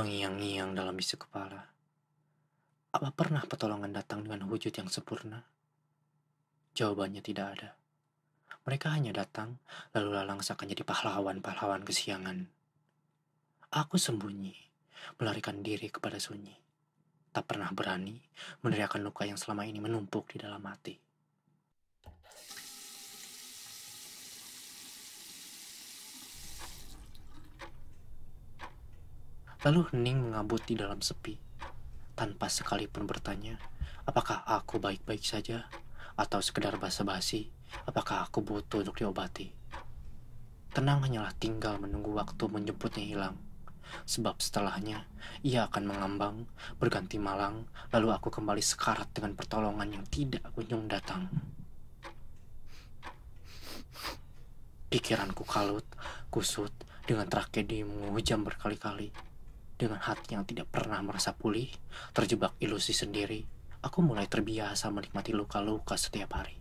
mengiang-ngiang dalam bisu kepala. Apa pernah pertolongan datang dengan wujud yang sempurna? Jawabannya tidak ada. Mereka hanya datang, lalu lalang seakan jadi pahlawan-pahlawan kesiangan. Aku sembunyi, melarikan diri kepada sunyi. Tak pernah berani meneriakan luka yang selama ini menumpuk di dalam hati. Lalu hening mengabut di dalam sepi, tanpa sekalipun bertanya, apakah aku baik-baik saja, atau sekedar basa-basi, apakah aku butuh untuk diobati. Tenang hanyalah tinggal menunggu waktu menjemputnya hilang, sebab setelahnya ia akan mengambang, berganti malang, lalu aku kembali sekarat dengan pertolongan yang tidak kunjung datang. Pikiranku kalut, kusut, dengan tragedi menghujam berkali-kali dengan hati yang tidak pernah merasa pulih, terjebak ilusi sendiri, aku mulai terbiasa menikmati luka-luka setiap hari.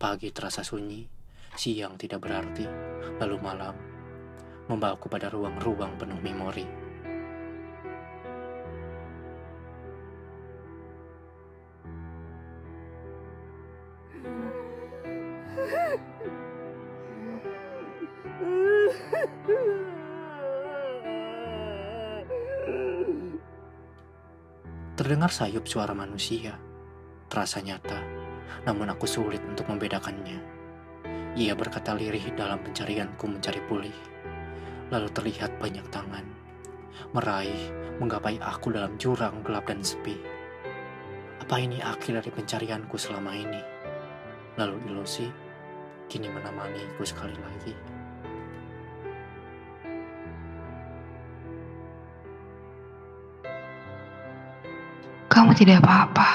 Pagi terasa sunyi, siang tidak berarti, lalu malam membawaku pada ruang-ruang penuh memori. Terdengar sayup suara manusia, terasa nyata, namun aku sulit untuk membedakannya. Ia berkata lirih dalam pencarianku mencari pulih. Lalu terlihat banyak tangan, meraih, menggapai aku dalam jurang gelap dan sepi. Apa ini akhir dari pencarianku selama ini? Lalu ilusi, kini menemaniku sekali lagi. Kamu tidak apa-apa.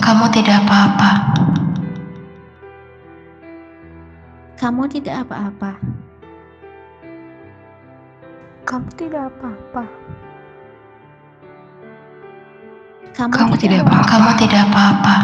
Kamu tidak apa-apa. Kamu tidak apa-apa. Kamu tidak apa-apa. Kamu, Kamu tidak apa-apa. Kamu tidak apa-apa.